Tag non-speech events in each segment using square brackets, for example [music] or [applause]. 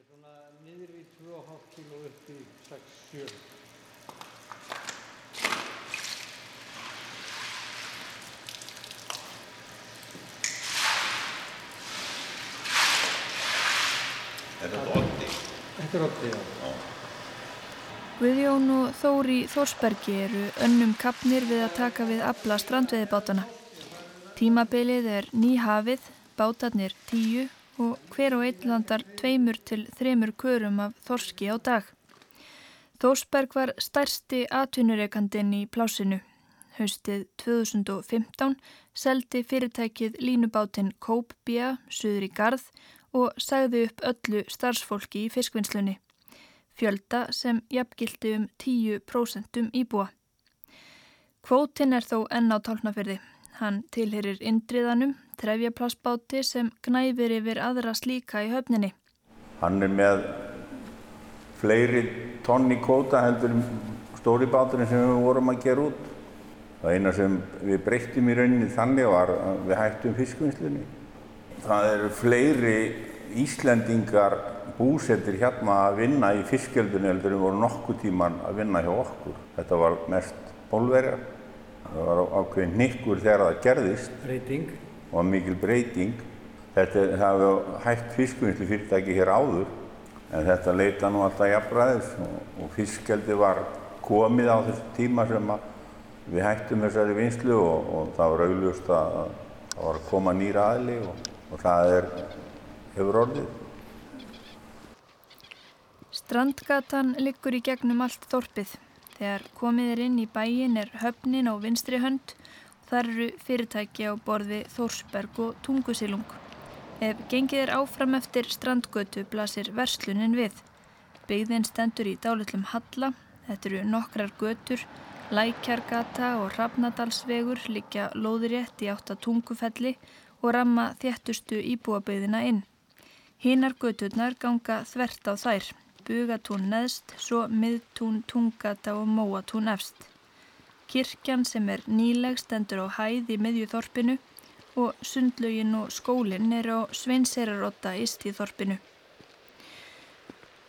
Þetta er svona niður í 2,5 kg upp í 6-7. Er þetta oddi? Þetta er otti, já. Já. Guðjón og Þóri Þórsbergi eru önnum kapnir við að taka við abla strandveiðibátana. Tímabilið er nýhafið, bátarnir tíu og hver og einn landar tveimur til þremur körum af þorski á dag. Þórsberg var stærsti atvinnureikandinn í plásinu. Haustið 2015 seldi fyrirtækið línubátinn Kópbía, suður í Garð og sagði upp öllu starfsfólki í fiskvinnslunni. Fjölda sem jafngildi um 10% íbúa. Kvótin er þó enn á tálnafyrði. Hann tilherir indriðanum, trefjaplassbáti sem gnæfir yfir aðra slíka í höfninni. Hann er með fleiri tonni kvóta heldur en stóri báturinn sem við vorum að gera út. Það eina sem við breyttum í rauninni þannig var að við hættum fiskvinnslunni. Það eru fleiri Íslendingar búsettir hérna að vinna í fiskjöldunni heldur en voru nokkuð tíman að vinna hjá okkur. Þetta var mest bólverjar. Það var ákveðin nikkur þegar það gerðist Breyting. og mikil breyting. Þetta hefði hægt fiskvinnslu fyrirtæki hér áður en þetta leita nú alltaf jafnræðis og, og fiskjaldi var komið á þessu tíma sem að við hættum þessari vinslu og, og það var augljóst að það var að koma nýra aðli og, og það er, hefur orðið. Strandgatan liggur í gegnum allt þorpið. Þegar komið er inn í bæin er höfnin á vinstri hönd og þar eru fyrirtæki á borði Þórsberg og Tungusilung. Ef gengið er áfram eftir strandgötu blasir verslunin við. Byggðin stendur í dálitlum halla, þetta eru nokkrar götur, lækjargata og rafnadalsvegur liggja lóðurétt í átta tungufelli og ramma þéttustu íbúabauðina inn. Hinar göturnar ganga þvert á þær, bugatún neðst, svo miðtún, tungata og móatún efst. Kirkjan sem er nýleg stendur á hæð í miðjuþorpinu og sundlaugin og skólinn er á sveinserarotta íst í þorpinu.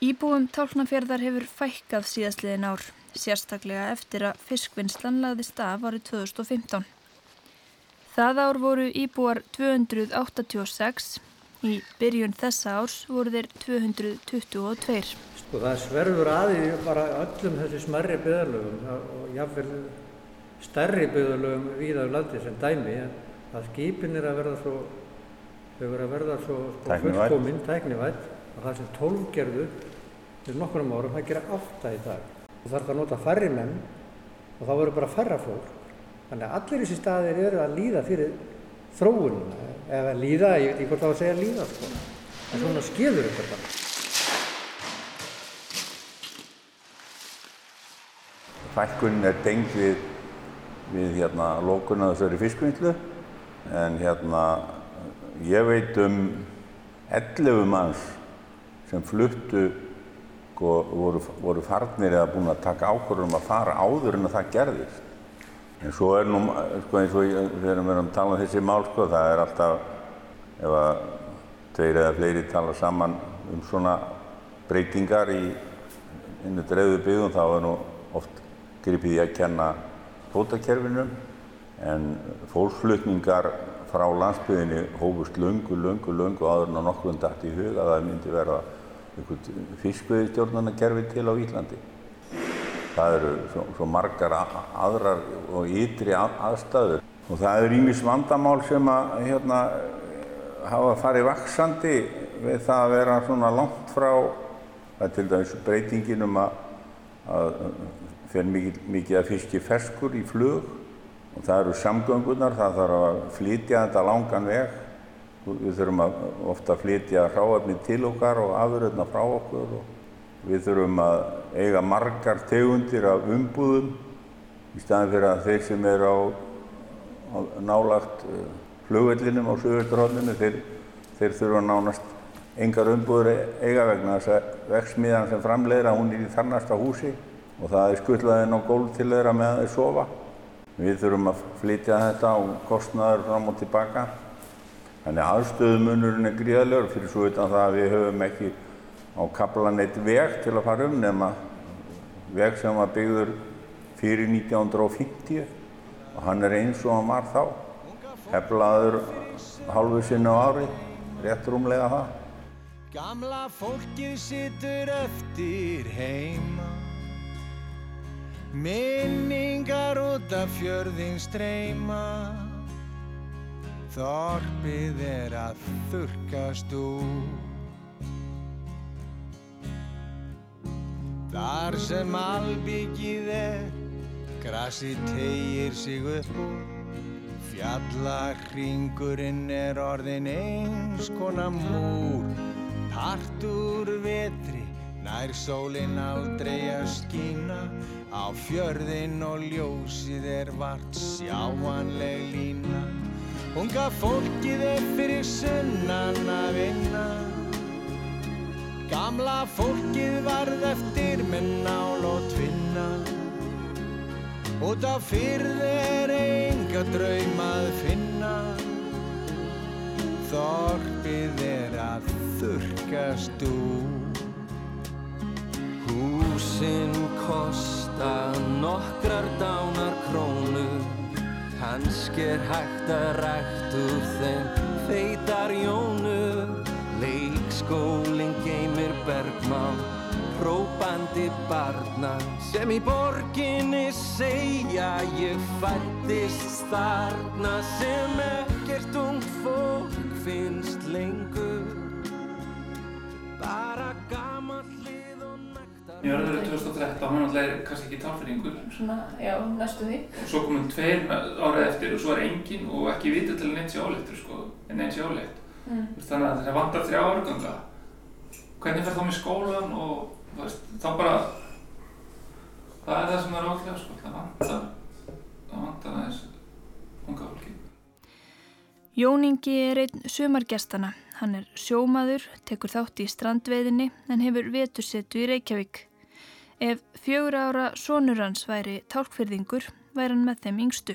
Íbúum tálknafjörðar hefur fækkað síðastliðin ár, sérstaklega eftir að fiskvinnslan lagðist af árið 2015. Það ár voru íbúar 286, í byrjun þessa árs voru þeir 222. Sko það sverfur aði bara öllum þessu smerri byggðarlögum og jáfnvel stærri byggðarlögum víðar landi sem dæmi að skipin er að verða svo, þau eru að verða svo sko, fullkominn, tæknivætt og það sem tólf gerðu fyrir nokkrum árum, það gera átta í dag. Þú þarf að nota færri menn og þá verður bara færra fólk. Þannig að allir þessi staðir eru að líða fyrir þróununa, eða líða, ég veit ekki hvort það var að segja líða, sko. En svona skilur þetta bara. Fækkunin er tengd við, við hérna, lókun að þessari fiskvinnslu en hérna, ég veit um 11 manns sem fluttu sko, voru, voru farnir eða búin að taka ákvörðum að fara áður en að það gerðist. En svo er nú, sko, eins og þegar við erum að tala um þessi mál, sko, það er alltaf, ef að tveir eða fleiri tala saman um svona breytingar í innu dreifðu byggðum, þá er nú oft gripið í að kenna fótakerfinu, en fólksflutningar frá landsbyggðinni hófust löngu, löngu, löngu áður en að nokkuð dætt í huga að það myndi verða einhvern fiskveiðistjórnarkerfi til á Íslandi. Það eru svo, svo margar aðrar og ytri að- aðstæður og það eru ímis vandamál sem að hérna, hafa farið vaksandi við það að vera svona langt frá það er til dæmis breytingin um að, að fyrir mikið, mikið að fiski ferskur í flug og það eru samgöngunar, það þarf að flytja þetta langan veg. Við þurfum að ofta að flytja hráefni til okkar og afurðuna frá okkur og við þurfum að eiga margar tegundir af umbúðum í staðin fyrir að þeir sem eru á, á nálagt uh, flugvellinum á Suðvöldarhóllinu þeir, þeir þurfa nánast engar umbúður eiga vegna þess að veksmiðan sem framleiðir að hún er í þarnasta húsi og það er skutlað inn á gólf til þeirra meðan þeir sofa. Við þurfum að flytja þetta og kostnaður fram og tilbaka. Þannig aðstöðumunurinn er gríðalegur fyrir svo utan það að við höfum ekki á kaplan eitt veg til að fara um nema veg sem var byggður fyrir 1950 og hann er eins og hann var þá. Heflaður hálfu sinna á ári, rétt rúmlega það. Gamla fólkið situr eftir heima Minningar út af fjörðin streyma Þorpið er að þurkast úr Þar sem albyggið er, grasið tegir sig upp úr. Fjallahringurinn er orðin eins konar múr. Partur vetri, nær sólinn aldrei að skína. Á fjörðin og ljósið er vart sjáanleg lína. Unga fólkið er fyrir sunnan að vinna. Gamla fólkið varð eftir með nál og tvinna Út á fyrð er enga draum að finna Þorpið er að þurkast úr Húsinn kosta nokkrar dánar krónur. Hansk er hægt að rækt úr þeim feitar jónur. Leikskólinn geymir bergmál, próbandi barna sem í borginni segja ég fættist þarna sem ekkert ung fólk finnst lengur Njörður 2013, hann er kannski ekki talfyrringur Svona, já, næstu því. og svo komum tveir árið eftir og svo er engin og ekki vitið til að neitt sé áleittur sko, en neitt sé áleitt Mm. þannig að það vantar þrjá árganga hvernig fer þá með skólan og veist, þá bara það er það sem er ákveða sko, það vantar það vantar aðeins unga fólki Jón Ingi er einn sumargestana. Hann er sjómaður, tekur þátt í strandveiðinni en hefur vetursetu í Reykjavík. Ef fjögur ára sonur hans væri tálkfyrðingur, væri hann með þeim yngstu.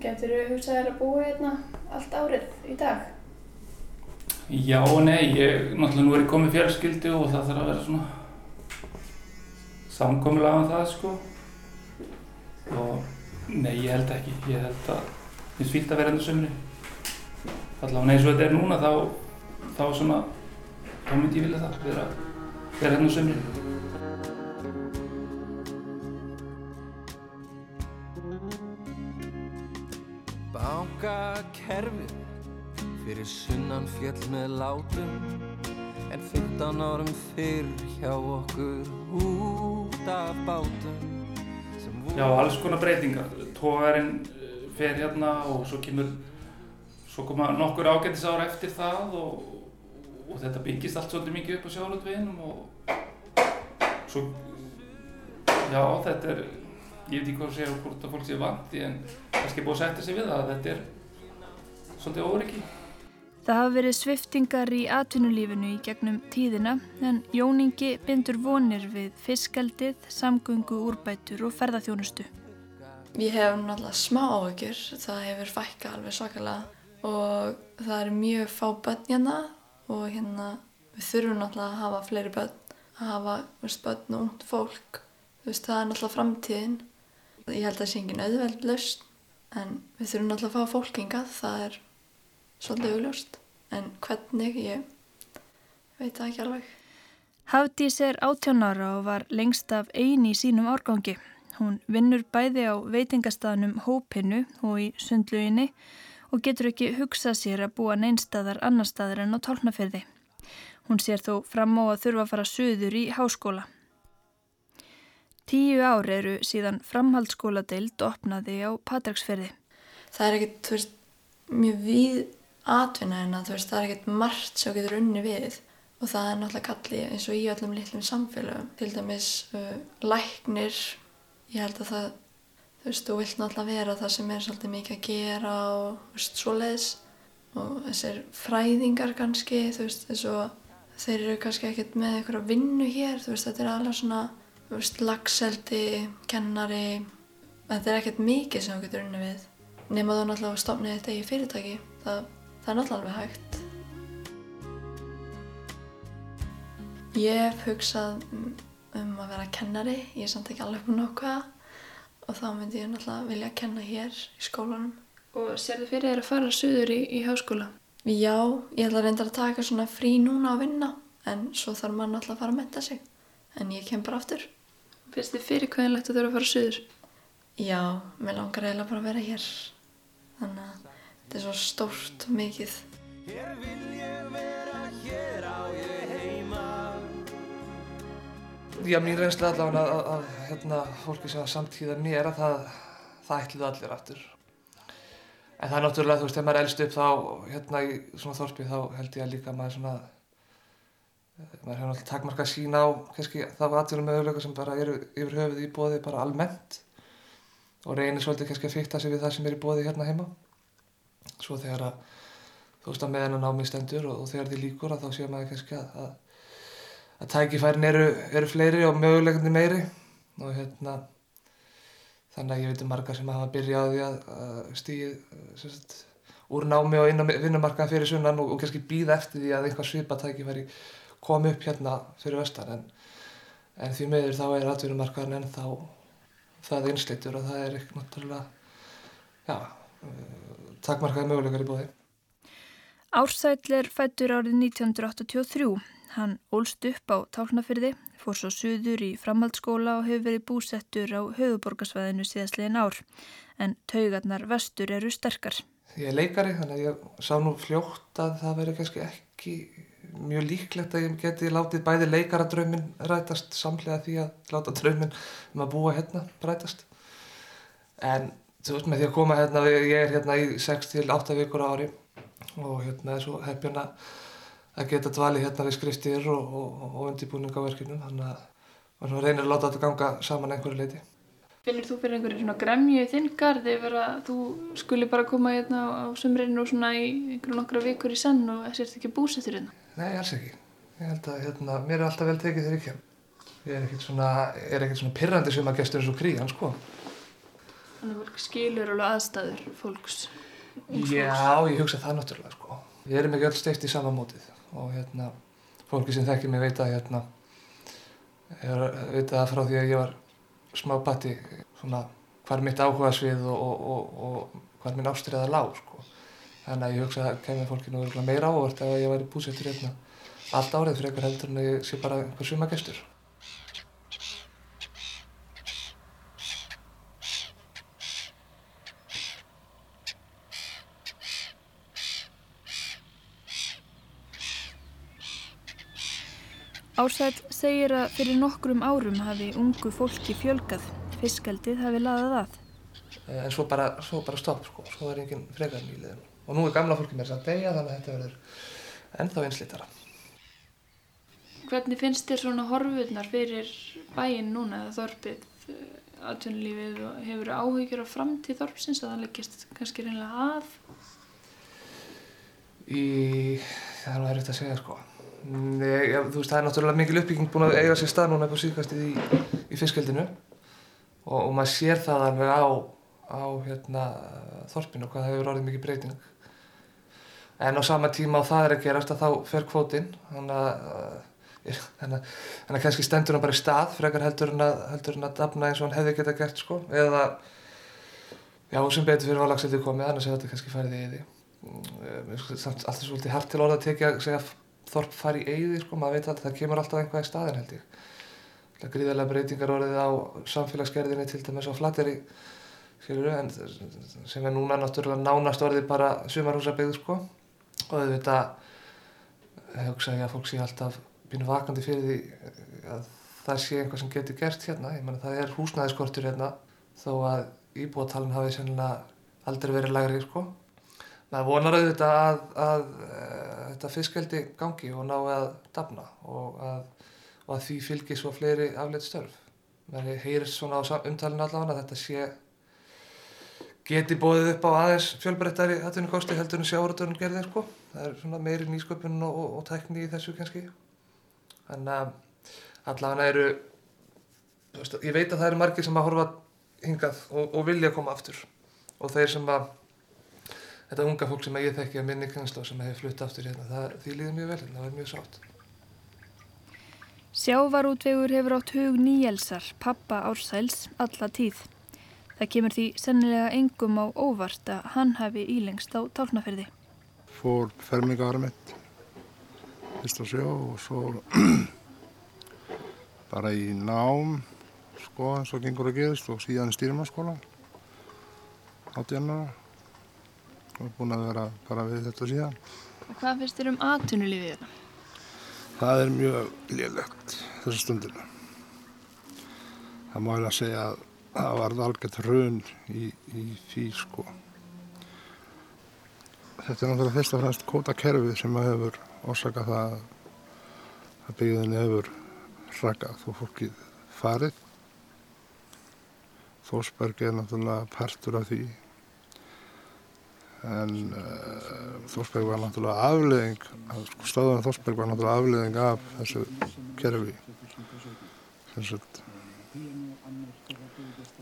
Getur þú hugsað þér að búa hérna allt árið í dag? Já og nei, ég náttúrulega nú er ég komið fjölskyldu og það þarf að vera svona samkomulega um það sko og nei, ég held ekki, ég held að mér finnst fílt að vera endur sömri allavega eins og þetta er núna þá þá svona, þá myndi ég vilja það vera, vera endur sömri Bankakerfið fyrir sunnan fjall með látum en 15 árum fyrr hjá okkur út af bátum Já, alls konar breytingar. Tógarinn eh, fer hérna og svo kemur svo koma nokkur ágættis ára eftir það og, og þetta byggist allt svolítið mikið upp á sjálfutveginum og svo já, þetta er ég veit ekki hvað að segja hvort að fólk sé vant en kannski er búið að setja sig við það að þetta er svolítið óryggi Það hafa verið sviftingar í atvinnulífinu í gegnum tíðina en Jón Ingi bindur vonir við fiskaldið, samgöngu, úrbætur og ferðarþjónustu. Ég hef náttúrulega smá áhyggjur, það hefur fækka alveg svakalega og það eru mjög fá börn hérna og hérna við þurfum náttúrulega að hafa fleiri börn, að hafa veist, börn og ungt fólk. Veist, það er náttúrulega framtíðin. Ég held að það sé engin auðveld laust en við þurfum náttúrulega að fá fólkingað, það er svolítið augljóst en hvernig ég veit það ekki alveg. Hafdís er 18 ára og var lengst af eini í sínum árgangi. Hún vinnur bæði á veitingastaðnum Hópinu og í sundluginni og getur ekki hugsað sér að búa neinstadar annar staðar en á tálknafyrði. Hún sér þó fram á að þurfa að fara söður í háskóla. Tíu ár eru síðan framhaldsskóladeild opnaði á Patræksferði. Það er ekkert, þú veist, mjög við atvinna en að þú veist, það er ekkert margt sem getur unni við og það er náttúrulega kallið eins og í öllum litlum samfélögum. Til dæmis uh, læknir, ég held að það, þú veist, þú vilt náttúrulega vera það sem er svolítið mikið að gera og þú veist, svoleiðis og þessir fræðingar kannski, þú veist, þess að þeir eru kannski ekkert með einhverja vinnu hér, þú veist, þetta er alveg svona, lagseldi, kennari, þetta er ekkert mikið sem þú getur unni við. Nefn að þú náttúrulega stopnið þetta í fyrirtæki, það, það er náttúrulega alveg hægt. Ég hef hugsað um að vera kennari, ég er samt ekki alveg búin ákveða og þá myndi ég náttúrulega vilja að kenna hér í skólanum. Og sér þið fyrir þér að fara suður í, í háskóla? Já, ég ætla reyndar að taka svona frí núna að vinna en svo þarf maður náttúrulega að fara að metta sig. En ég kem bara aftur. Finnst þið fyrir hverjanlegt að þau eru að fara suður? Já, mér langar eiginlega bara að vera hér. Þannig að þetta er svo stórt og mikið. Hér vil ég vera, hér á ég heima Já, mín reynsla allavega að, að, að hérna, fólki sem að samtíða mér að það, það ætluðu allir aftur. En það er náttúrulega, þú veist, þegar maður er elst upp þá, hérna í svona þorpi, þá held ég að líka maður svona, maður hefur náttúrulega takmarkað sín á, kannski þá aðtunum möguleika sem bara eru yfir höfuð í bóði bara almennt og reynir svolítið kannski að fykta sig við það sem er í bóði hérna heima. Svo þegar að, þú veist, að meðan að námi stendur og, og þegar því líkur að þá séu maður kannski að, að að tækifærin eru, eru fleiri og mögulegandi meiri og hérna þannig að ég veit um marga sem hafa byrjað því að, að stíði úr námi og inn á vinnumarkaðan fyrir sunnan og, og kannski býða eftir því að einhvað svipa tækifæri komi upp hérna fyrir vestan en, en því meður þá er atvinnumarkaðan en þá það einsleitur og það er náttúrulega já, takmarkaði mögulegar í bóði. Ársæll er fættur árið 1983 Hann ólst upp á Tálnafyrði, fór svo suður í framhaldsskóla og hefur verið búsettur á höfuborgarsvæðinu síðastlegin ár, en taugarnar vestur eru sterkar. Ég er leikari, þannig að ég sá nú fljótt að það veri kannski ekki mjög líklegt að ég geti látið bæði leikaradraumin rætast samlega því að láta draumin um að búa hérna rætast. En þú veist með því að koma hérna, ég er hérna í 6-8 vikur ári og hérna er svo hefjuna að geta dvalið hérna við skriftir og, og, og undirbúning á verkefnum þannig að maður reynir að láta þetta ganga saman einhverju leiti. Finnir þú fyrir einhverju svona gremju í þinn garð yfir að þú skuli bara koma hérna á sumrinu og svona í einhverju nokkra vikur í senn og sérst ekki búsettur hérna? Nei, alls ekki. Ég held að hérna, mér er alltaf vel tekið þegar ég kem. Ég er ekkert svona, er ekkert svona pirrandi sem að gestur eins og krían, sko. Þannig að fólk skilur alveg aðstæður fólks? Já, ég hugsa það náttúrulega, sko. Við erum ekki öll steift í sama mótið og hérna fólki sem þekkir mig veit að hérna er, veit að frá því að ég var smá batti svona hvar mitt áhuga svið og, og, og, og hvar minn ástriða lág sko. þannig að ég hugsa að kemur fólkinu meira ávart ef ég væri búsettur hérna allt árið fyrir einhver heldur en ég sé bara einhver suma gestur Ársæll segir að fyrir nokkrum árum hafi ungu fólki fjölgað, fiskaldið hafi laðað að. En svo bara, svo bara stopp sko, svo er enginn frekar nýliðin. Og nú er gamla fólki mér að deyja þannig að þetta verður ennþá einslítara. Hvernig finnst þér svona horfurnar fyrir bæinn núna eða þorpið, aðtunlífið og hefur áhyggjur á framtíð þorpsins að það leggist kannski reynilega að? Í, það er nú erfitt að segja sko. Nei, þú veist, það er náttúrulega mikil uppbygging búin að eiga sér stað núna upp á síðkastið í, í fiskveldinu og, og maður sér það alveg á, á hérna, þorpinu og hvað það hefur orðið mikið breyting. En á sama tíma á það er að gerast að þá fer kvótinn, þannig að, að kannski stendur hann bara í stað frekar heldur en að, að dafna eins og hann hefði geta gert sko, eða, já, sem betur fyrir valagseldi komið, annars hefur þetta kannski færið í því. Alltaf svolítið hægt til orða að tekja, segja þorp fari í eigði, sko, maður veit alltaf, það kemur alltaf einhvað í staðin held ég. Það er gríðarlega breytingar orðið á samfélagsgerðinni til dæmis á en sem er núna náttúrulega nánast orðið bara sumarhúsabeyðu, sko. Og auðvitað, hugsa ég að fólk sé alltaf býna vakandi fyrir því að það sé einhvað sem getur gert hérna. Menna það er húsnæðiskortur hérna, þó að íbúatalinn hafi sennilega aldrei verið lægri, sko. Maður vonar auðvitað að, að, að þetta fiskeldi gangi og ná að dafna og að, og að því fylgir svo fleiri afleitt störf. maður heyrir svona á umtalinu allavega að þetta sé geti bóðið upp á aðeins fjölbreyttari atvinnukosti heldur en sjáuröldunum gerði sko. það er svona meiri nýsköpun og, og, og tækni í þessu kannski þannig að allavega eru ég veit að það eru margir sem að horfa hingað og, vilja koma aftur og þeir sem að þetta unga fólk sem ég þekki að minni kynnsla sem hefur flutt aftur hérna, það, því líður mjög vel hérna, það er mjög sátt Sjávarútvegur hefur átt hug nýjelsar, pappa Ársæls, alla tíð. Það kemur því sennilega engum á óvart að hann hafi ílengst á tálnaferði. Fór fermingaðara mitt, fyrst á sjó og svo [clears throat] bara í nám, sko, eins og gengur að gerist og síðan í stýrimanskóla, áttjarnar og búin að vera bara við þetta síðan. Og hvað finnst þér um atvinnulífið þetta? Það er mjög liðlegt þessu stundinu. Það má ég að segja að það var algjört raun í, í því sko. Þetta er náttúrulega fyrst og fremst kótakerfið sem hefur orsakað það að byggðinni hefur rakað og fólkið farið. Þósberg er náttúrulega partur af því en uh, Þórsberg var náttúrulega afleðing, sko, stöðan Þórsberg var náttúrulega afleðing af þessu kerfi.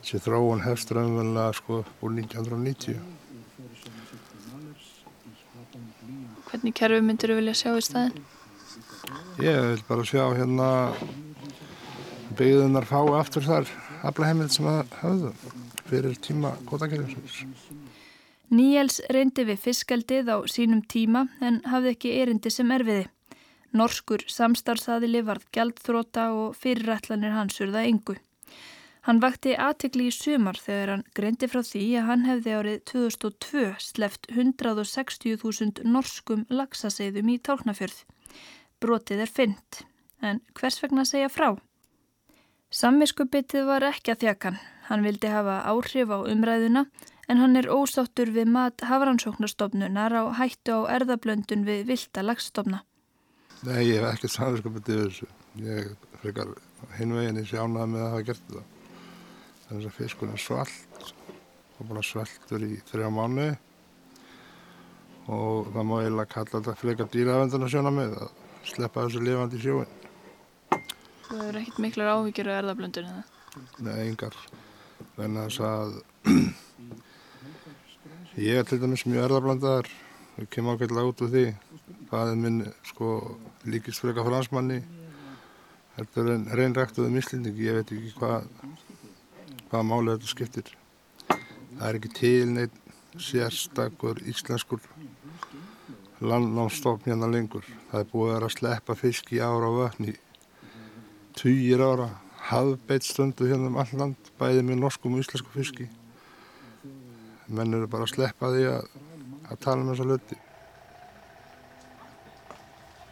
Þessi þróun hefst raunverulega sko úr 1990. Hvernig kerfi myndir þú vilja sjá í staðin? Ég vil bara sjá hérna byggðunar fái aftur þar aflaheimild sem það höfðu fyrir tíma kvotakerfisins. Níels reyndi við fiskaldið á sínum tíma en hafði ekki erindi sem erfiði. Norskur samstarfsaðili varð gjaldþróta og fyrirætlanir hans urða engu. Hann vakti aðtekli í sumar þegar hann greindi frá því að hann hefði árið 2002 sleft 160.000 norskum laxaseiðum í Tálknafjörð. Brotið er fynnt, en hvers vegna segja frá? Samviskubitið var ekki að þjakan. Hann vildi hafa áhrif á umræðuna en hann er ósáttur við mat hafrannsóknarstofnunar á hættu á erðablöndun við vilda lagstofna. Nei, ég hef ekkert samverskapið yfir þessu. Ég frekar hinveginn í sjánað með að hafa gert þetta. Þannig að fiskur er svalt og bara sveltur í þrjá mánu og það má eiginlega kalla þetta frekar dýravendunar sjóna með að sleppa þessu lifandi í sjóin. Þú hefur ekkert miklar áhyggjur á erðablöndun eða? Nei, yngar. Þannig að þess að [clears throat] [clears throat] Ég er til dæmis mjög erðarblandaðar, við kemum ákveðlega út úr því. Fæðið minn sko líkist freka fransmanni, þetta er reynræktuðum íslending, ég veit ekki hvað hva málið þetta skiptir. Það er ekki til neitt sérstakur íslenskur landnámsstofn hérna lengur. Það er búið að vera að sleppa fisk í ára og vötni, týjir ára, hafbeitt stundu hérna um all land, bæðið með norskum og íslensku fiski menn eru bara að sleppa því að, að tala um þessa hluti.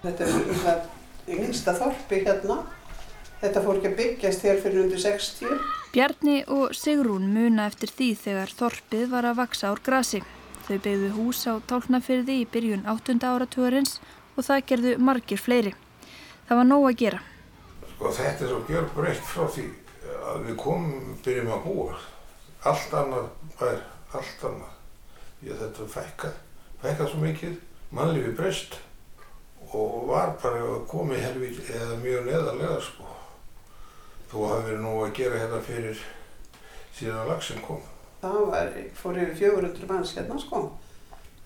Þetta er umhverfað yngsta þorpi hérna. Þetta fór ekki að byggjast hér fyrir undir 60. Bjarni og Sigrún muna eftir því þegar þorpið var að vaksa ár grasi. Þau beigðu hús á tálknafyrði í byrjun 8. áratúarins og það gerðu margir fleiri. Það var nóg að gera. Sko þetta er svo gjör breytt frá því að við komum byrjum að búa. Allt annað var allt annað. Ég þetta fækkað, fækkað svo mikið, mannlífi breyst og var bara komið helvít eða mjög neðarlega sko. Þú hafi verið nú að gera hérna fyrir síðan að lagsin kom. Það var, fór yfir 400 manns hérna sko,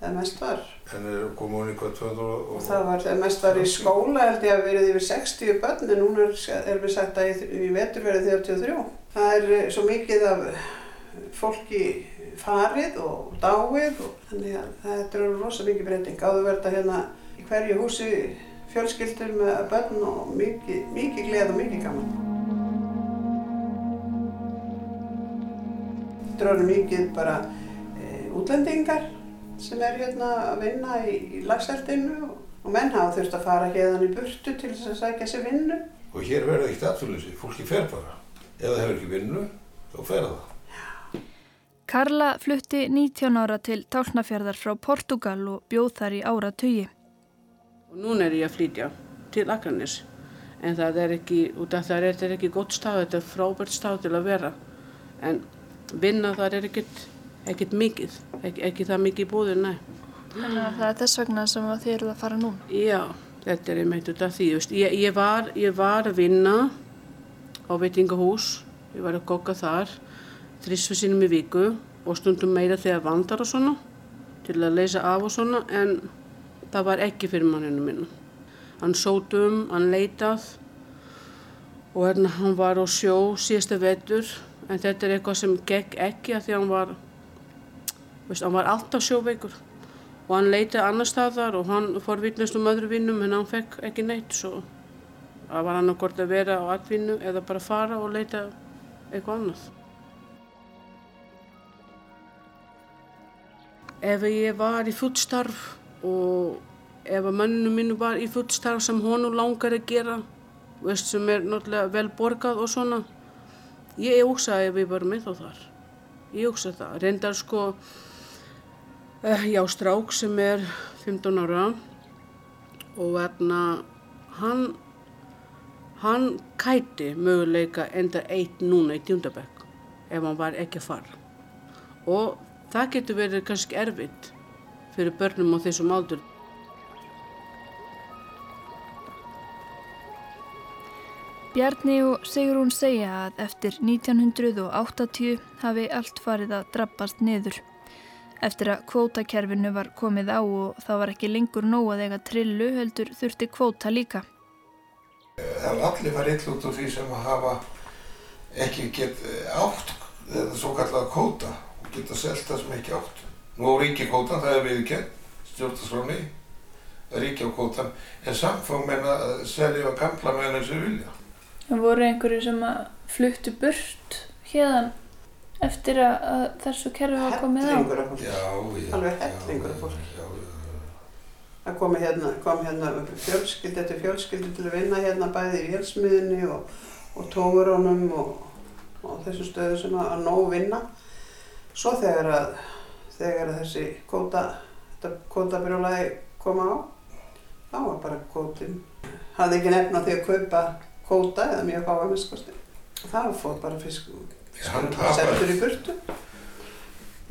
það mest var. En er komið hún eitthvað 200 og... Og það var, það mest var í skóla held ég að verið yfir 60 börn en núna er, er við sagt að í, í vetur verið 33. Það er svo mikið af fólki farið og dáið og þannig að þetta er rosa mikið breyting. Áður verða hérna í hverju húsi fjölskyldur með börn og mikið, mikið gleð og mikið gaman. Þetta eru mikið bara e, útlendingar sem er hérna að vinna í, í lagseldinu og, menn hafa þurft að fara hérna í burtu til þess að sækja sér vinnu. Og hér verður ekkert aðfylgjusi, fólki fer bara. Ef það hefur ekki vinnu, þá fer það. Karla flutti 19 ára til Tálnafjörðar frá Portugal og bjóð þar í ára tugi. Núna er ég að flytja til Akranis en það er ekki, út af það er þetta ekki gott stað, þetta er frábært stað til að vera en vinna þar er ekkert, ekkert mikið, ekki, ekki það mikið búið, næ. Þannig að það er þess vegna sem þið eru að fara núna? Já, þetta er einmitt út af því, ég, ég, var, ég var að vinna á veitingahús, ég var að kokka þar þrísfu sínum í viku og stundum meira þegar vandar og svona til að leysa af og svona en það var ekki fyrir manninu minna. Hann sót um, hann leitað og hérna hann var á sjó síðasta vetur en þetta er eitthvað sem gegn ekki að því hann var veist, hann var alltaf sjóveikur og hann leitaði annar staðar og hann fór vitnast um öðru vinnum en hann fekk ekki neitt svo það var hann að vera á atvinnu eða bara fara og leita eitthvað annað. Ef ég var í fullstarf og ef að manninu mínu var í fullstarf sem honu langar að gera veist, sem er náttúrulega vel borgað og svona. Ég hugsaði ef við varum með þá þar. Ég hugsaði það. Reyndar sko, uh, já, strák sem er 15 ára og verna hann, hann kæti möguleika enda eitt núna í tjúndabæk ef hann var ekki að fara. Og það getur verið kannski erfitt fyrir börnum á þessum aldur. Bjarni og Sigrún segja að eftir 1980 hafi allt farið að drabbast niður. Eftir að kvótakerfinu var komið á og það var ekki lengur nóg að eiga trillu heldur þurfti kvóta líka. Það allir farið ill út úr því sem að hafa ekki gett átt eða svo kallega kvóta geta selgt það sem ekki átt. Nú á ríki kvótan, það er viðkend, stjórnarskráni, ríki á kvótan, en samt fá menna að selja á gamla menna sem vilja. Það voru einhverju sem að fluttu burt hérðan eftir að þessu kerfi var komið á. Hellingur af fólki. Já, já. Alveg hellingur af fólki. Já, já. Það kom hérna, kom hérna fjölskyld eftir fjölskyldu til að vinna hérna bæði í helsmiðinni og, og tógurónum og, og þessu stöðu sem að, að nóg vinna. Svo þegar að, þegar að þessi kóta, þetta kótabrjólaði koma á, þá var bara kótin. Hafði ekki nefn á því að kaupa kvóta eða mjög fáa minnskosti. Það fóð bara fisk seldur í burtu.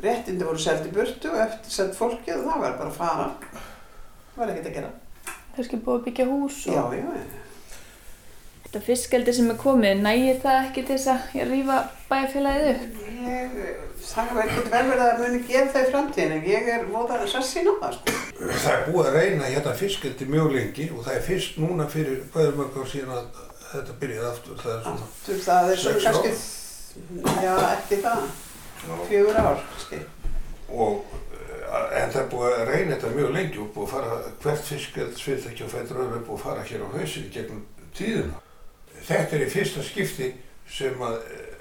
Réttindi voru seldi í burtu og eftir seld fólki og það var bara að fara. Það var ekkert að gera. Kannski búið að byggja hús og... Já, já, já. Þetta fiskeldi sem er komið, nægir það ekki til þess að rýfa bæjarfélagið upp? Ég, það verður vel verið að muni gera það í framtíðin en ég er móðan að sassi ná það sko. Það er búið að reyna hérna fiskeldi mjög lengi og það er fyrst núna fyrir bæðumögg á síðan að þetta byrjaði aftur. Það er svona aftur, það er svona kannski, já ekki það, fjögur ár kannski. Og, eh, en það er búið að reyna þetta mjög lengi og búið að fara, hvert fiskeldsfyrirtæki og fættur öðru er búið að fara hér á hausin gegnum tíðina. Þetta er í fyrsta skipti sem að eh,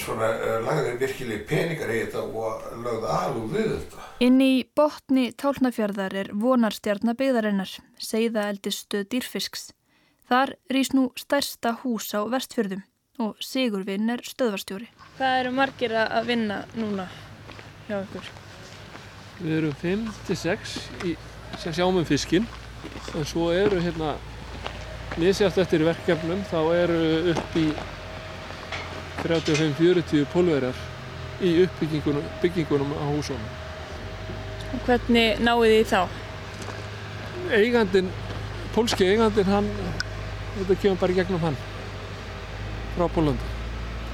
svona eh, lagði virkileg peningar í þetta og lagði alveg við þetta. Inn í botni Tálnafjörðar er vonarstjarnabyggðarinnar, segða eldistu dýrfisks. Þar rýst nú stærsta hús á vestfjörðum og Sigurvinn er stöðvarstjóri. Hvað eru margir að vinna núna hjá ykkur? Við erum 5-6 sem sjáum um fiskinn en svo eru hérna nýsjátt eftir verkefnum þá eru upp í 35-40 pólverjar í uppbyggingunum byggingunum á húsunum. Og hvernig náðu þið þá? Eigandin, pólski eigandin hann þetta kemur bara gegnum hann frá Pólandi.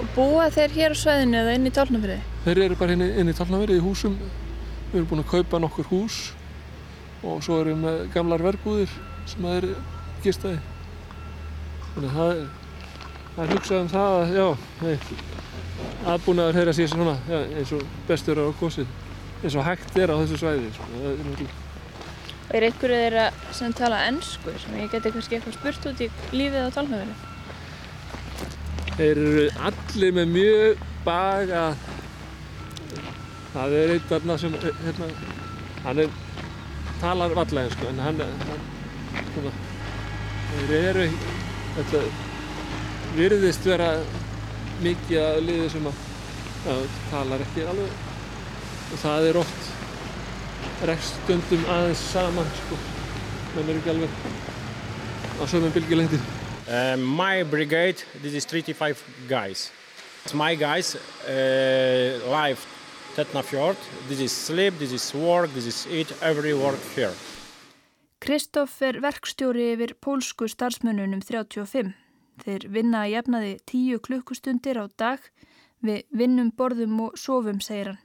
Og búa þeir hér á sveðinu eða inn í Tálnafyrði? Þeir eru bara inn í, inn í Tálnafyrði í húsum. Við erum búin að kaupa nokkur hús og svo erum við gamlar vergúðir sem það er gistaði. Þannig að það er, það er hugsað um það að, já, aðbúnaður þeirra sé svona, já, eins og bestur á kosið, eins og hægt er á þessu svæði. Sko. Er Og er einhverju þeirra sem tala ennsku sem ég geti kannski eitthvað spurt út í lífið á talnafinu? Þeir eru allir með mjög baga það er einn þarna sem hérna, hann er talar vallega sko, en hann, hann svona, þeir eru þetta virðist vera mikið að liði sem að já, talar ekki alveg. Og það er oft rekst stundum aðeins saman sko. menn er ekki alveg á sömum bylgjulengdi uh, My brigade, this is 35 guys. My guys uh, live Tetnafjord This is sleep, this is work, this is eat, every work here. Kristoff er verkstjóri yfir pólsku starfsmönnunum 35 Þeir vinna að jefnaði 10 klukkustundir á dag við vinnum, borðum og sofum, segir hann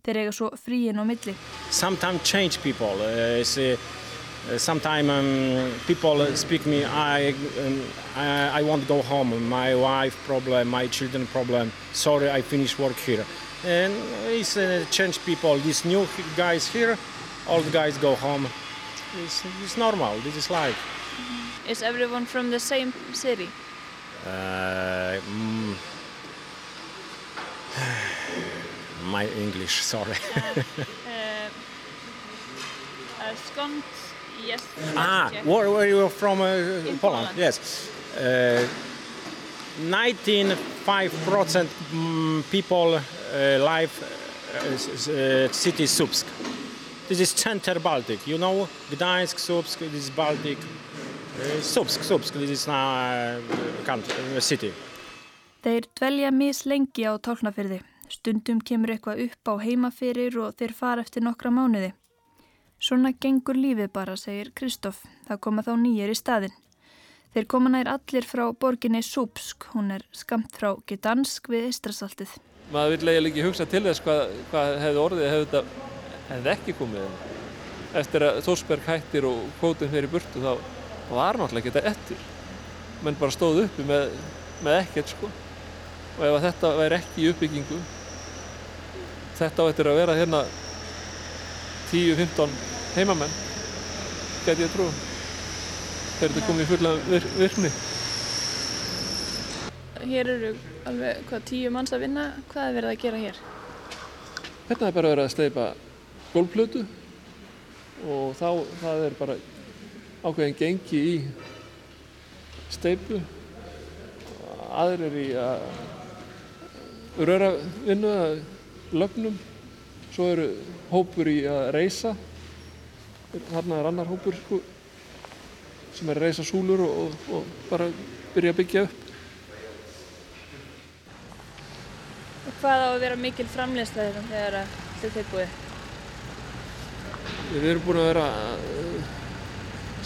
þeir eiga svo fríin á milli. Sometimes change people. Uh, uh, Uh, Sometimes um, people speak me, I, um, I, I want to go home. My wife problem, my children problem. Sorry, I finish work here. And it's uh, change people. These new guys here, old guys go home. It's, it's normal. This is life. Is everyone from the same city? Uh, mm, [sighs] my English, sorry. Uh, Skånd, yes. ah, where, where you from? Uh, Poland. Poland. Yes. Uh, 95% mm, people uh, live uh, uh, city Subsk. This is center Baltic. You know, Gdańsk, Subsk, this is Baltic. Subsk, Subsk, this is now uh, city. Þeir dvelja mis lengi á tálknafyrði. Stundum kemur eitthvað upp á heimafyrir og þeir fara eftir nokkra mánuði. Svona gengur lífið bara, segir Kristoff. Það koma þá nýjir í staðinn. Þeir koma nær allir frá borginni Súpsk. Hún er skamt frá Gdansk við Ístrasaltið. Maður vil eiginlega ekki hugsa til þess hvað, hvað hefði orðið hefði þetta hefði ekki komið. Eftir að Þórsberg hættir og kvótum fyrir burtu þá var náttúrulega ekki þetta eftir. Menn bara stóð uppi með, með ekkert sko. Og ef að þetta væri ekki í uppbyggingu, þetta á eftir að vera hérna 10-15 heimamenn, gæti ég trú. Þegar þetta komið í fulla vir, virkni. Hér eru alveg hvað tíu manns að vinna. Hvað er verið að gera hér? Hérna er bara verið að steipa gólplötu og þá það er bara ákveðin gengi í steipu aðrir í að röra vinnu að lögnum. Svo eru hópur í að reysa þarna er annar hópur sko, sem er að reysa súlur og, og, og bara byrja að byggja upp. Hvað á að vera mikil framleysla þetta þegar þetta er búið? Við erum búin að vera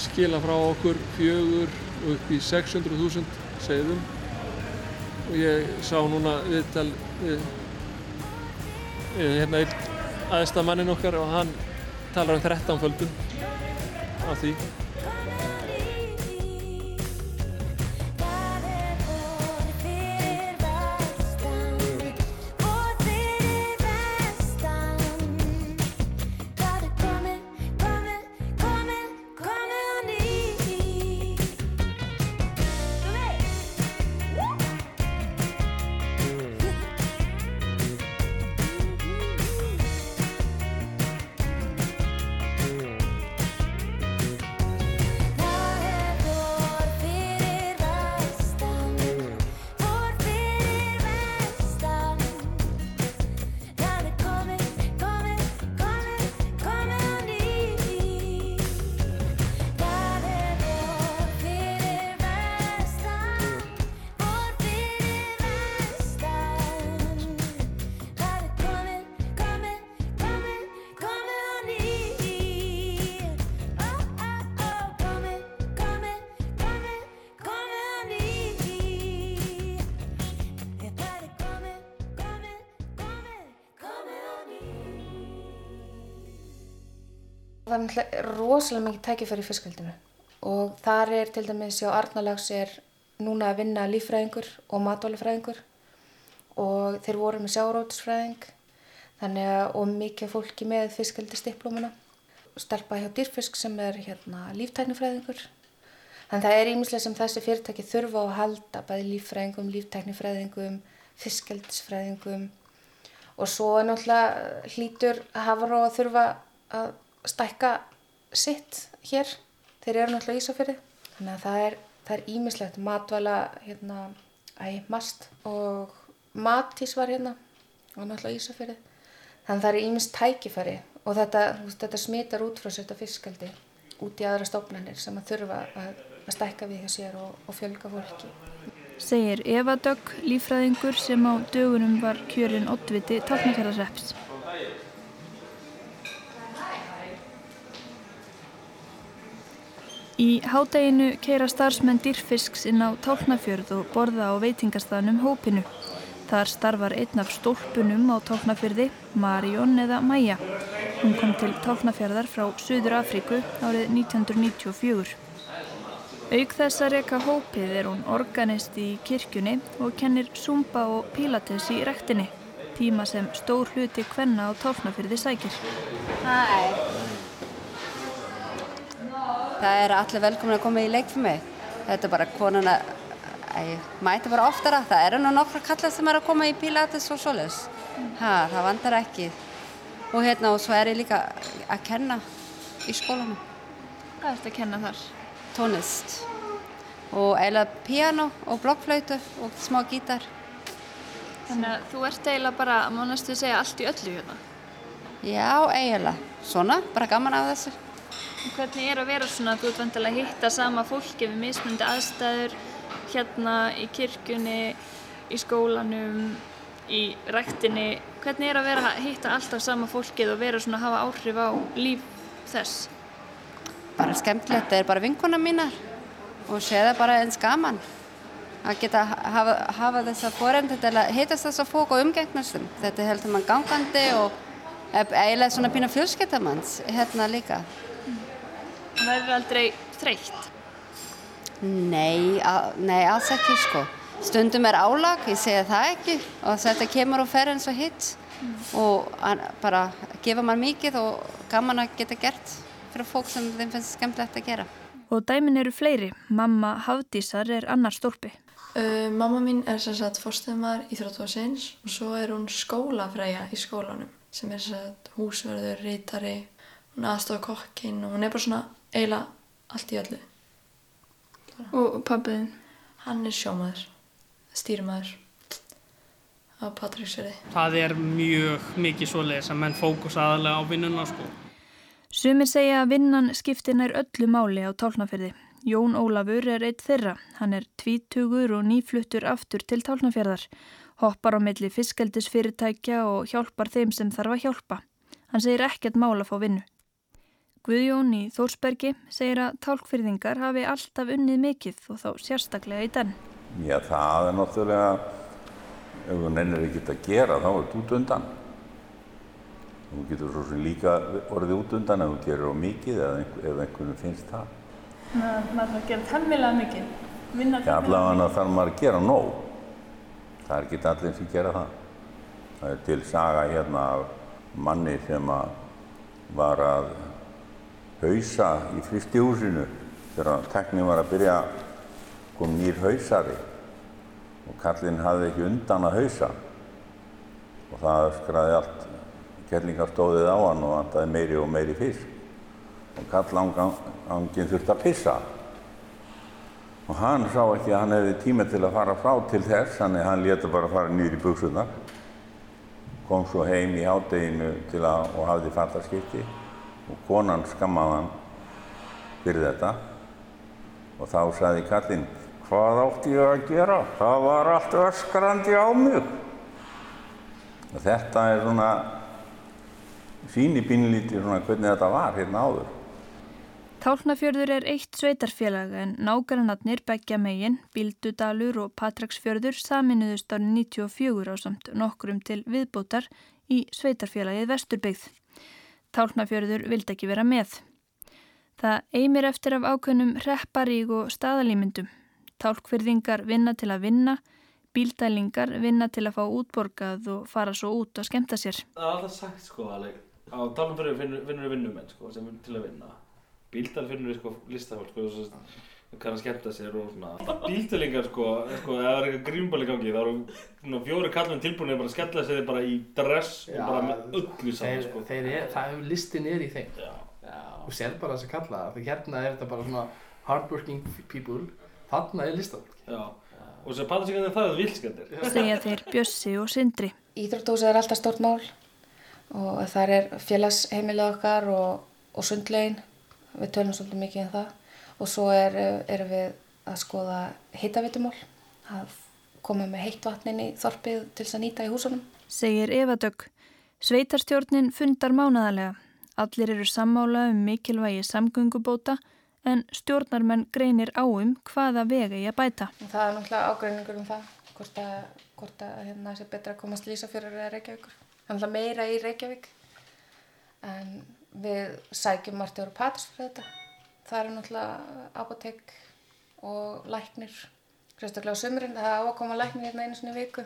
skila frá okkur fjögur upp í 600.000 segðum og ég sá núna viðtal við, við hérna einn aðstað mannin okkar og hann talar um 13 földum af því. Náttúrulega rosalega mikið tækifæri í fiskveldinu og þar er til dæmis hjá Arnalags er núna að vinna líffræðingur og matólifræðingur og þeir voru með sjárótisfræðing þannig að og mikið fólki með fiskveldisdiplómuna stelpa hjá dýrfisk sem er hérna líftæknifræðingur. Þannig það er ímislega sem þessi fyrirtæki þurfa að halda bæði líffræðingum, líftæknifræðingum fiskveldisfræðingum og svo er náttúrulega hlítur hafur og þurfa að stækka sitt hér. Þeir eru náttúrulega Ísafjörði þannig að það er, það er ímislegt matvæla hérna, æ, mast og matís var hérna og náttúrulega Ísafjörði þannig að það er ímist tækifæri og þetta, þetta smitar út frá þetta fiskaldi út í aðra stofnanir sem að þurfa að, að stækka við hjá sér og, og fjölga fólki. Segir Eva Dögg, lífræðingur sem á dögunum var kjörinn oddviti Tálknafjörðarreps. Í hádeginu keira starfsmenn dýrfisks inn á Tálknafjörð og borða á veitingastaðnum hópinu. Þar starfar einn af stólpunum á Tálknafjörði, Marjón eða Maja. Hún kom til Tálknafjörðar frá Suður Afríku árið 1994. Auk þess að reyka hópið er hún organist í kirkjunni og kennir Zumba og Pilates í rektinni, tíma sem stór hluti kvenna á Tálknafjörði sækir. Hæ. Það er allir velkomin að koma í leik fyrir mig. Þetta er bara konan að mæta bara oftara. Það eru nú nokkra kallar sem er að koma í Pilates og svoleiðis. Ha, það vandar ekki. Og hérna og svo er ég líka að kenna í skólanum. Hvað ert að kenna þar? Tónlist. Og eiginlega piano og blokkflautu og smá gítar. Þannig að þú ert eiginlega bara, má næstu segja, allt í öllu hérna? Já, eiginlega. Svona, bara gaman af þessu. Hvernig er að vera svona, þú ert vantilega að hitta sama fólki við mismundi aðstæður, hérna í kirkjunni, í skólanum, í rektinni. Hvernig er að vera að hitta alltaf sama fólkið og vera svona að hafa áhrif á líf þess? Bara skemmtilegt, það er bara vinkona mínar og sé það bara eins gaman að geta hafa, hafa þessa forendi til að hittast þessa fólk og umgengnast þeim. Þetta heldur mann gangandi og eiginlega svona pína fjölskyttamanns hérna líka. Það verður aldrei þreytt? Nei, að, nei, alls ekki sko. Stundum er álag, ég segja það ekki og þetta kemur og fer eins og hitt mm. og bara gefa mann mikið og gaman að geta gert fyrir fólk sem þeim finnst skemmtilegt að gera. Og dæmin eru fleiri. Mamma Hafdísar er annar stólpi. Uh, mamma mín er sem sagt fórstæðumar í Þróttóðsins og svo er hún skólafræja í skólanum sem er sem sagt húsverður, rítari, hún aðstofa kokkinn og hún er bara svona eiginlega allt í öllu. Og pappiðinn? Hann er sjómaður, stýrimaður á Patríksverði. Það er mjög mikið svoleiðis að menn fókus aðalega á vinnuna sko. Sumir segja að vinnan skiptir nær öllu máli á tálnafjörði. Jón Ólafur er eitt þeirra. Hann er tvítugur og nýfluttur aftur til tálnafjörðar. Hoppar á milli fiskeldisfyrirtækja og hjálpar þeim sem þarf að hjálpa. Hann segir ekkert mál að fá vinnu. Guðjón í Þórsbergi segir að tálkfyrðingar hafi alltaf unnið mikill og þá sérstaklega í den. Já, það er náttúrulega, ef þú nennir ekki að gera þá er þetta út undan. Þú getur svo sem líka orðið út undan ef þú gerir á mikið eða ef einhvern finnst það. Þannig að maður þarf að gera þemmilega mikið, vinna þemmilega mikið. Já, allavega þarf maður að gera nóg. Það er ekki allir sem gera það. Það er til saga hérna af manni sem var að hausa í fristihúsinu þegar teknin var að byrja kom nýr hausari. Og kallinn hafði ekki undan að hausa. Og það skraði allt kellingastóðið á hann og vantaði meiri og meiri fisk. Og kallangin þurfti að pissa. Og hann sá ekki að hann hefði tíma til að fara frá til þess þannig að hann leta bara fara nýr í buksunar kom svo heim í hádeginu og hafði fattaskipti og konan skammaði hann fyrir þetta og þá sagði kallinn hvað átti ég að gera? Það var allt öskrandi á mig og þetta er svona síni bínlítið svona hvernig þetta var hérna áður Tálnafjörður er eitt sveitarfélag en nágrannarnir Beggja megin, Bíldudalur og Patraksfjörður saminuðust árið 94 á samt nokkrum til viðbótar í sveitarfélagið Vesturbyggð. Tálnafjörður vildi ekki vera með. Það eimir eftir af ákveðnum repparík og staðalímyndum. Tálkfyrðingar vinna til að vinna, bíldælingar vinna til að fá útborgað og fara svo út og skemta sér. Það er alltaf sagt sko að á Tálnafjörður vinnur, vinnur vinnumenn sko sem til að vinna. Bíldæl finnur við sko listafólk sko kann að skemmta sér og svona. Bíldælingar sko, sko, ef það er eitthvað grínbáli gangi þá eru svona fjóri kallmenn tilbúinir bara að skella sér bara í dress Já, og bara með öllu saman þeir, sko. þeir er, það hefur listin er í þeim Já. og sér bara þess að kalla það hérna er þetta bara svona hardworking people þarna er Já, og þess að patriksíkandi það er vilskendir. [laughs] Segja þeir Bjössi og Sindri. Íþróttúsið er alltaf stort mál og þar er félagsheimilið okkar og, og sundlegin við tölum svolítið mikið um það og svo er, erum við að skoða heitavitumál að koma með heitt vatnin í þorpið til þess að nýta í húsunum. Segir Eva Dögg. Sveitarstjórnin fundar mánadalega. Allir eru sammála um mikilvægi samgöngubóta en stjórnarmenn greinir á um hvaða vega ég að bæta. Það er náttúrulega ágreiningur um það hvort að, hvort að hérna sé betra að komast Lísafjörður eða Reykjavíkur. Það er meira í Reykjavík en við sækjum margt yfir Patras fyrir þetta. Það er náttúrulega apotek og læknir, sérstaklega á sömurinn, það á að koma læknir hérna einu í viku,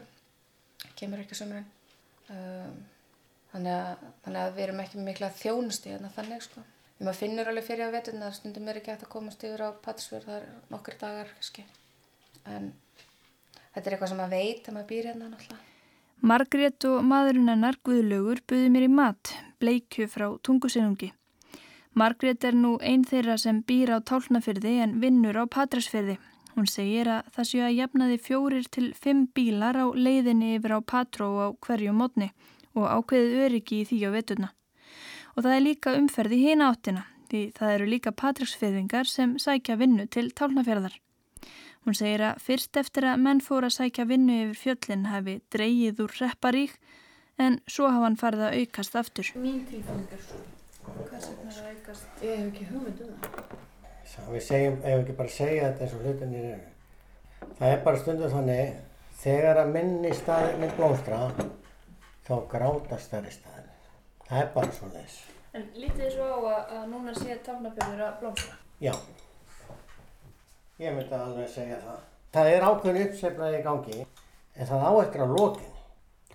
kemur ekki á sömurinn. Um, þannig, að, þannig að við erum ekki mikla þjónusti hérna þannig sko. Maður finnur alveg fyrir á veturna að stundum er ekki hægt að komast yfir á Patrísfjörð, það er nokkri dagar kannski. En þetta er eitthvað sem maður veit að maður býr hérna náttúrulega. Margrét og maðurinn hennar Guðlaugur buði mér í mat, bleikju frá tungusinungi. Margrét er nú einn þeirra sem býr á tálnafyrði en vinnur á Patræsfyrði. Hún segir að það séu að jafnaði fjórir til fimm bílar á leiðinni yfir á Patró á hverju mótni og ákveðið öryggi í því á veturna. Og það er líka umferði hína áttina því það eru líka Patræsfyrðingar sem sækja vinnu til tálnafjörðar. Hún segir að fyrst eftir að menn fór að sækja vinnu yfir fjöllin hafi dreyið úr repparík en svo hafa hann farið að aukast aftur. Mín tilfinning er svo. Hvers vegna er það aukast? Ég hef ekki hugmynd um það. Svo við segjum, ef ekki bara segja þetta eins og hlutinir eru. Það er bara stundu þannig, þegar að minni staðinni blómstra, þá gráta stærri staðinni. Það er bara svona þess. En lítið þið svo á að, að núna sé tálnafjörður að blómstra? Já, ég myndi alveg segja það. Það er ákveðin uppsefnaði í gangi, en það á eftir að lokinni.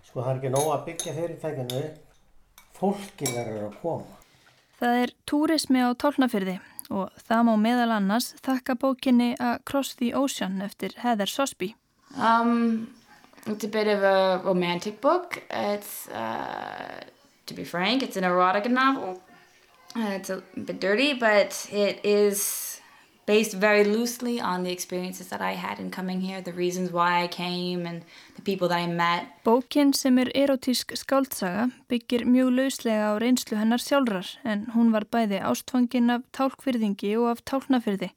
Sko það er ekki nóg að byggja fyrirtækinu fólki verður að koma. Það er túrismi á tálnafyrði og það má meðal annars þakka bókinni Across the Ocean eftir Heather Sosby. Um, it's a bit of a romantic book. It's, uh, to be frank, it's an erotica novel. Uh, it's a bit dirty, but it is based very loosely on the experiences that I had in coming here, the reasons why I came and Bókin sem er erotísk skáldsaga byggir mjög lauslega á reynslu hennar sjálfrar en hún var bæði ástfangin af tálkfyrðingi og af tálknafyrði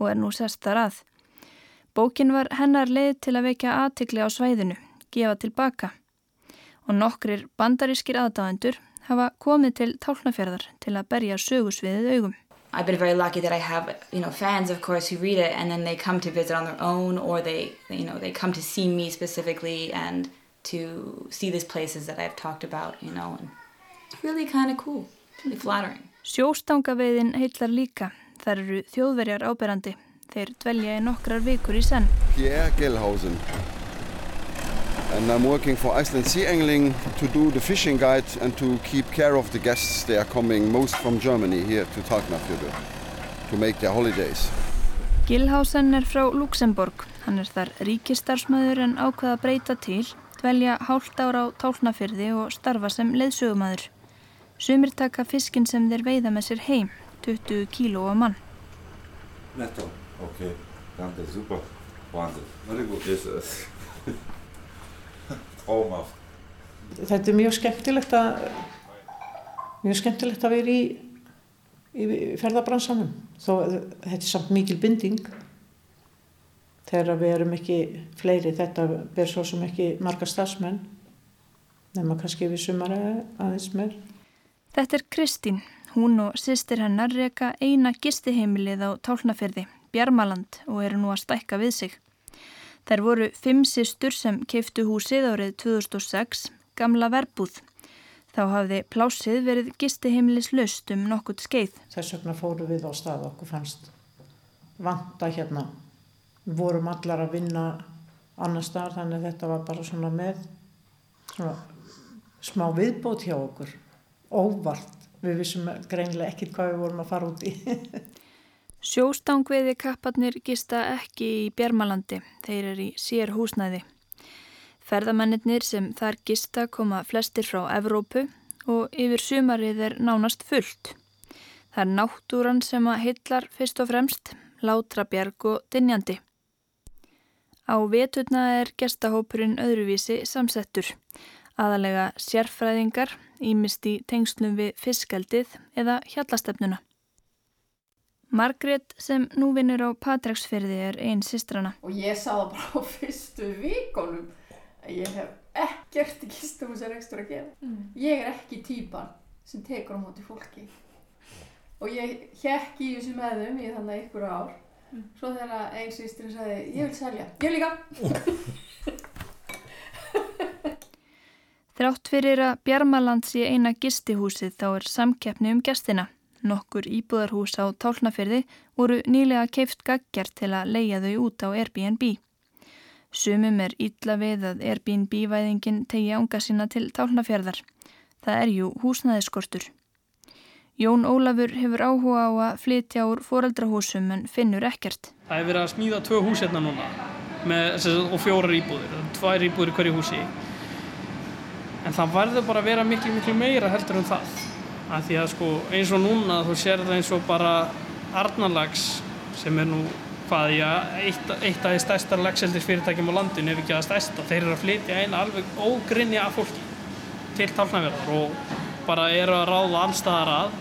og er nú sest þar að. Bókin var hennar leið til að vekja aðtikli á svæðinu, gefa tilbaka og nokkrir bandarískir aðdáðendur hafa komið til tálknafjörðar til að berja sögusviðið augum. I've been very lucky that I have, you know, fans of course who read it and then they come to visit on their own or they, you know, they come to see me specifically and to see these places that I've talked about, you know, and it's really kind of cool, really flattering. Sjóstangaveiðin heitlar líka. Það eru þjóðverjar áberandi. Þeir dvelja í nokkrar vikur í senn. Pierre Gellhausen. And I'm working for Iceland Sea Angling to do the fishing guide and to keep care of the guests. They are coming most from Germany here to Tálknafjörður to make their holidays. Gillhausen er frá Luxemburg. Hann er þar ríkistarsmaður en ákveða breyta til, dvelja hálft ára á Tálknafjörði og starfa sem leðsögumæður. Sumir taka fiskin sem þeir veiða með sér heim, 20 kíló á mann. Netto, ok, danke, super, wahnsinn, very good, [laughs] Ómátt. Þetta er mjög skemmtilegt að mjög skemmtilegt að vera í, í ferðabransanum þó þetta er samt mikil binding þegar við erum ekki fleiri þetta ber svo sem ekki marga stafsmenn nema kannski við sumar aðeins meir. Þetta er Kristín. Hún og sýstir hennar reyka eina gistiheimilið á Tálnafjörði, Bjarmaland og eru nú að stækka við sig. Þær voru fimm sýstur sem keiftu húsið árið 2006, gamla verbúð. Þá hafði plásið verið gistiheimilis löst um nokkurt skeið. Þess vegna fóru við á stað okkur fannst vanta hérna. Við vorum allar að vinna annar stað þannig þetta var bara svona með svona smá viðbót hjá okkur. Óvart. Við vissum greinlega ekkert hvað við vorum að fara út í. [laughs] Sjóstangveiði kapparnir gista ekki í Bjarmalandi, þeir eru í sér húsnæði. Ferðamennir sem þar gista koma flestir frá Evrópu og yfir sumarið er nánast fullt. Það er náttúran sem að hillar fyrst og fremst, látra bjarg og dinjandi. Á veturna er gestahópurinn öðruvísi samsettur, aðalega sérfræðingar, ímist í tengslum við fiskaldið eða hjallastefnuna. Margrét sem nú vinnur á Patræksferði er einn sistrana. Og ég sá það bara á fyrstu vikonum að ég hef ekkert í kistuhúsar ekstra að gera. Mm. Ég er ekki týpan sem tekur á móti fólki. Og ég hekk í þessu með þeim í þannig einhverju ár. Mm. Svo þegar einn sýstrinn sagði, ég vil selja. Ég líka! [laughs] Þrátt fyrir að Bjarmaland sé eina gistihúsið þá er samkeppni um gestina. Nokkur íbúðarhús á tálnafyrði voru nýlega keift gaggjart til að leia þau út á Airbnb. Sumum er ítla við að Airbnb-væðingin tegi ánga sína til tálnafjörðar. Það er jú húsnæðiskortur. Jón Ólafur hefur áhuga á að flytja úr foreldrahúsum en finnur ekkert. Það er verið að smíða tvö hús hérna núna með, og fjórar íbúðir, tvær íbúðir hverju húsi. En það verður bara að vera miklu, miklu meira heldur en það. Af því að sko eins og núna þú sér það eins og bara Arnalags sem er nú hvað já, eitt, eitt af því stærsta lagseldisfyrirtækjum á landinu ef ekki að stærsta. Þeir eru að flytja eina alveg ógrinni af fólki til talnaverðar og bara eru að ráða allstaðar að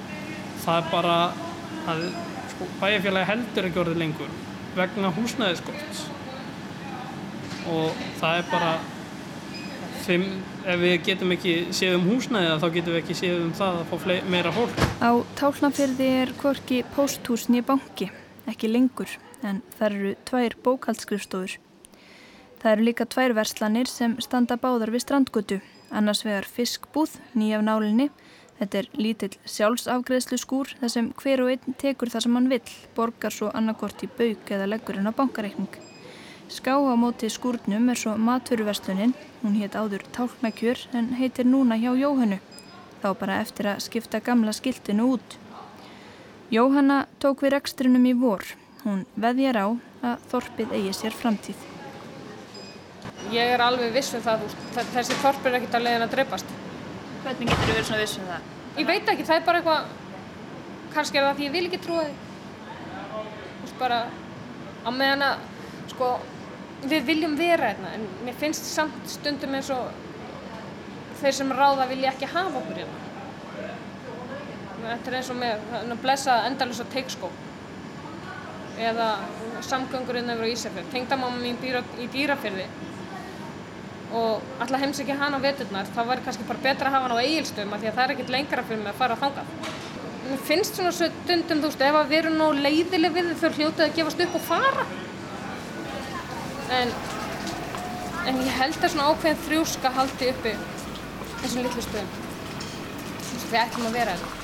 það er bara að sko, bæjarfélagi heldur ekki orðið lengur vegna húsnæðiskorts og það er bara þeim, ef við getum ekki séð um húsnæði þá getum við ekki séð um það að fá meira fólk. Á Tálnafyrði er korki pósthúsni banki, ekki lengur en það eru tvær bókaldskrifstofur. Það eru líka tvær verslanir sem standa báðar við strandgötu, annars vegar fiskbúð, nýjaf nálinni Þetta er lítill sjálfsafgreðslu skúr þar sem hver og einn tekur það sem hann vill, borgar svo annarkort í bauk eða leggur hann á bankareikning. Ská á móti skúrnum er svo maturverslunin, hún hétt áður tálknakjör en heitir núna hjá Jóhannu, þá bara eftir að skipta gamla skiltinu út. Jóhanna tók við rekstrinum í vor, hún veðjar á að þorpið eigi sér framtíð. Ég er alveg viss um það, þessi þorp er ekkert að leiðin að dreipast. Hvernig getur þú verið svona vissum það? Ég veit ekki, það er bara eitthvað, kannski er það því ég vil ekki trúa því. Þú veist bara, á meðan að, sko, við viljum vera hérna, en mér finnst samt stundum eins og þeir sem ráða vilja ekki hafa okkur hérna. Þetta er eins og með að blessa endalus á teikskó. Eða samgöngurinn yfir á Ísafjörð. Tengdamáma mín býr í dýrafyrði og alltaf heimsækja hann á veturnar þá væri kannski bara betra að hafa hann á eigilstöðum af því að það er ekkert lengra fyrir mig að fara að þanga Mér finnst svona stundum þú veist ef að við erum nú leiðileg við þau hljótið að gefast upp og fara en en ég held að svona ákveðin þrjúska haldi uppi þessum litlu stöðum við ætlum að vera þetta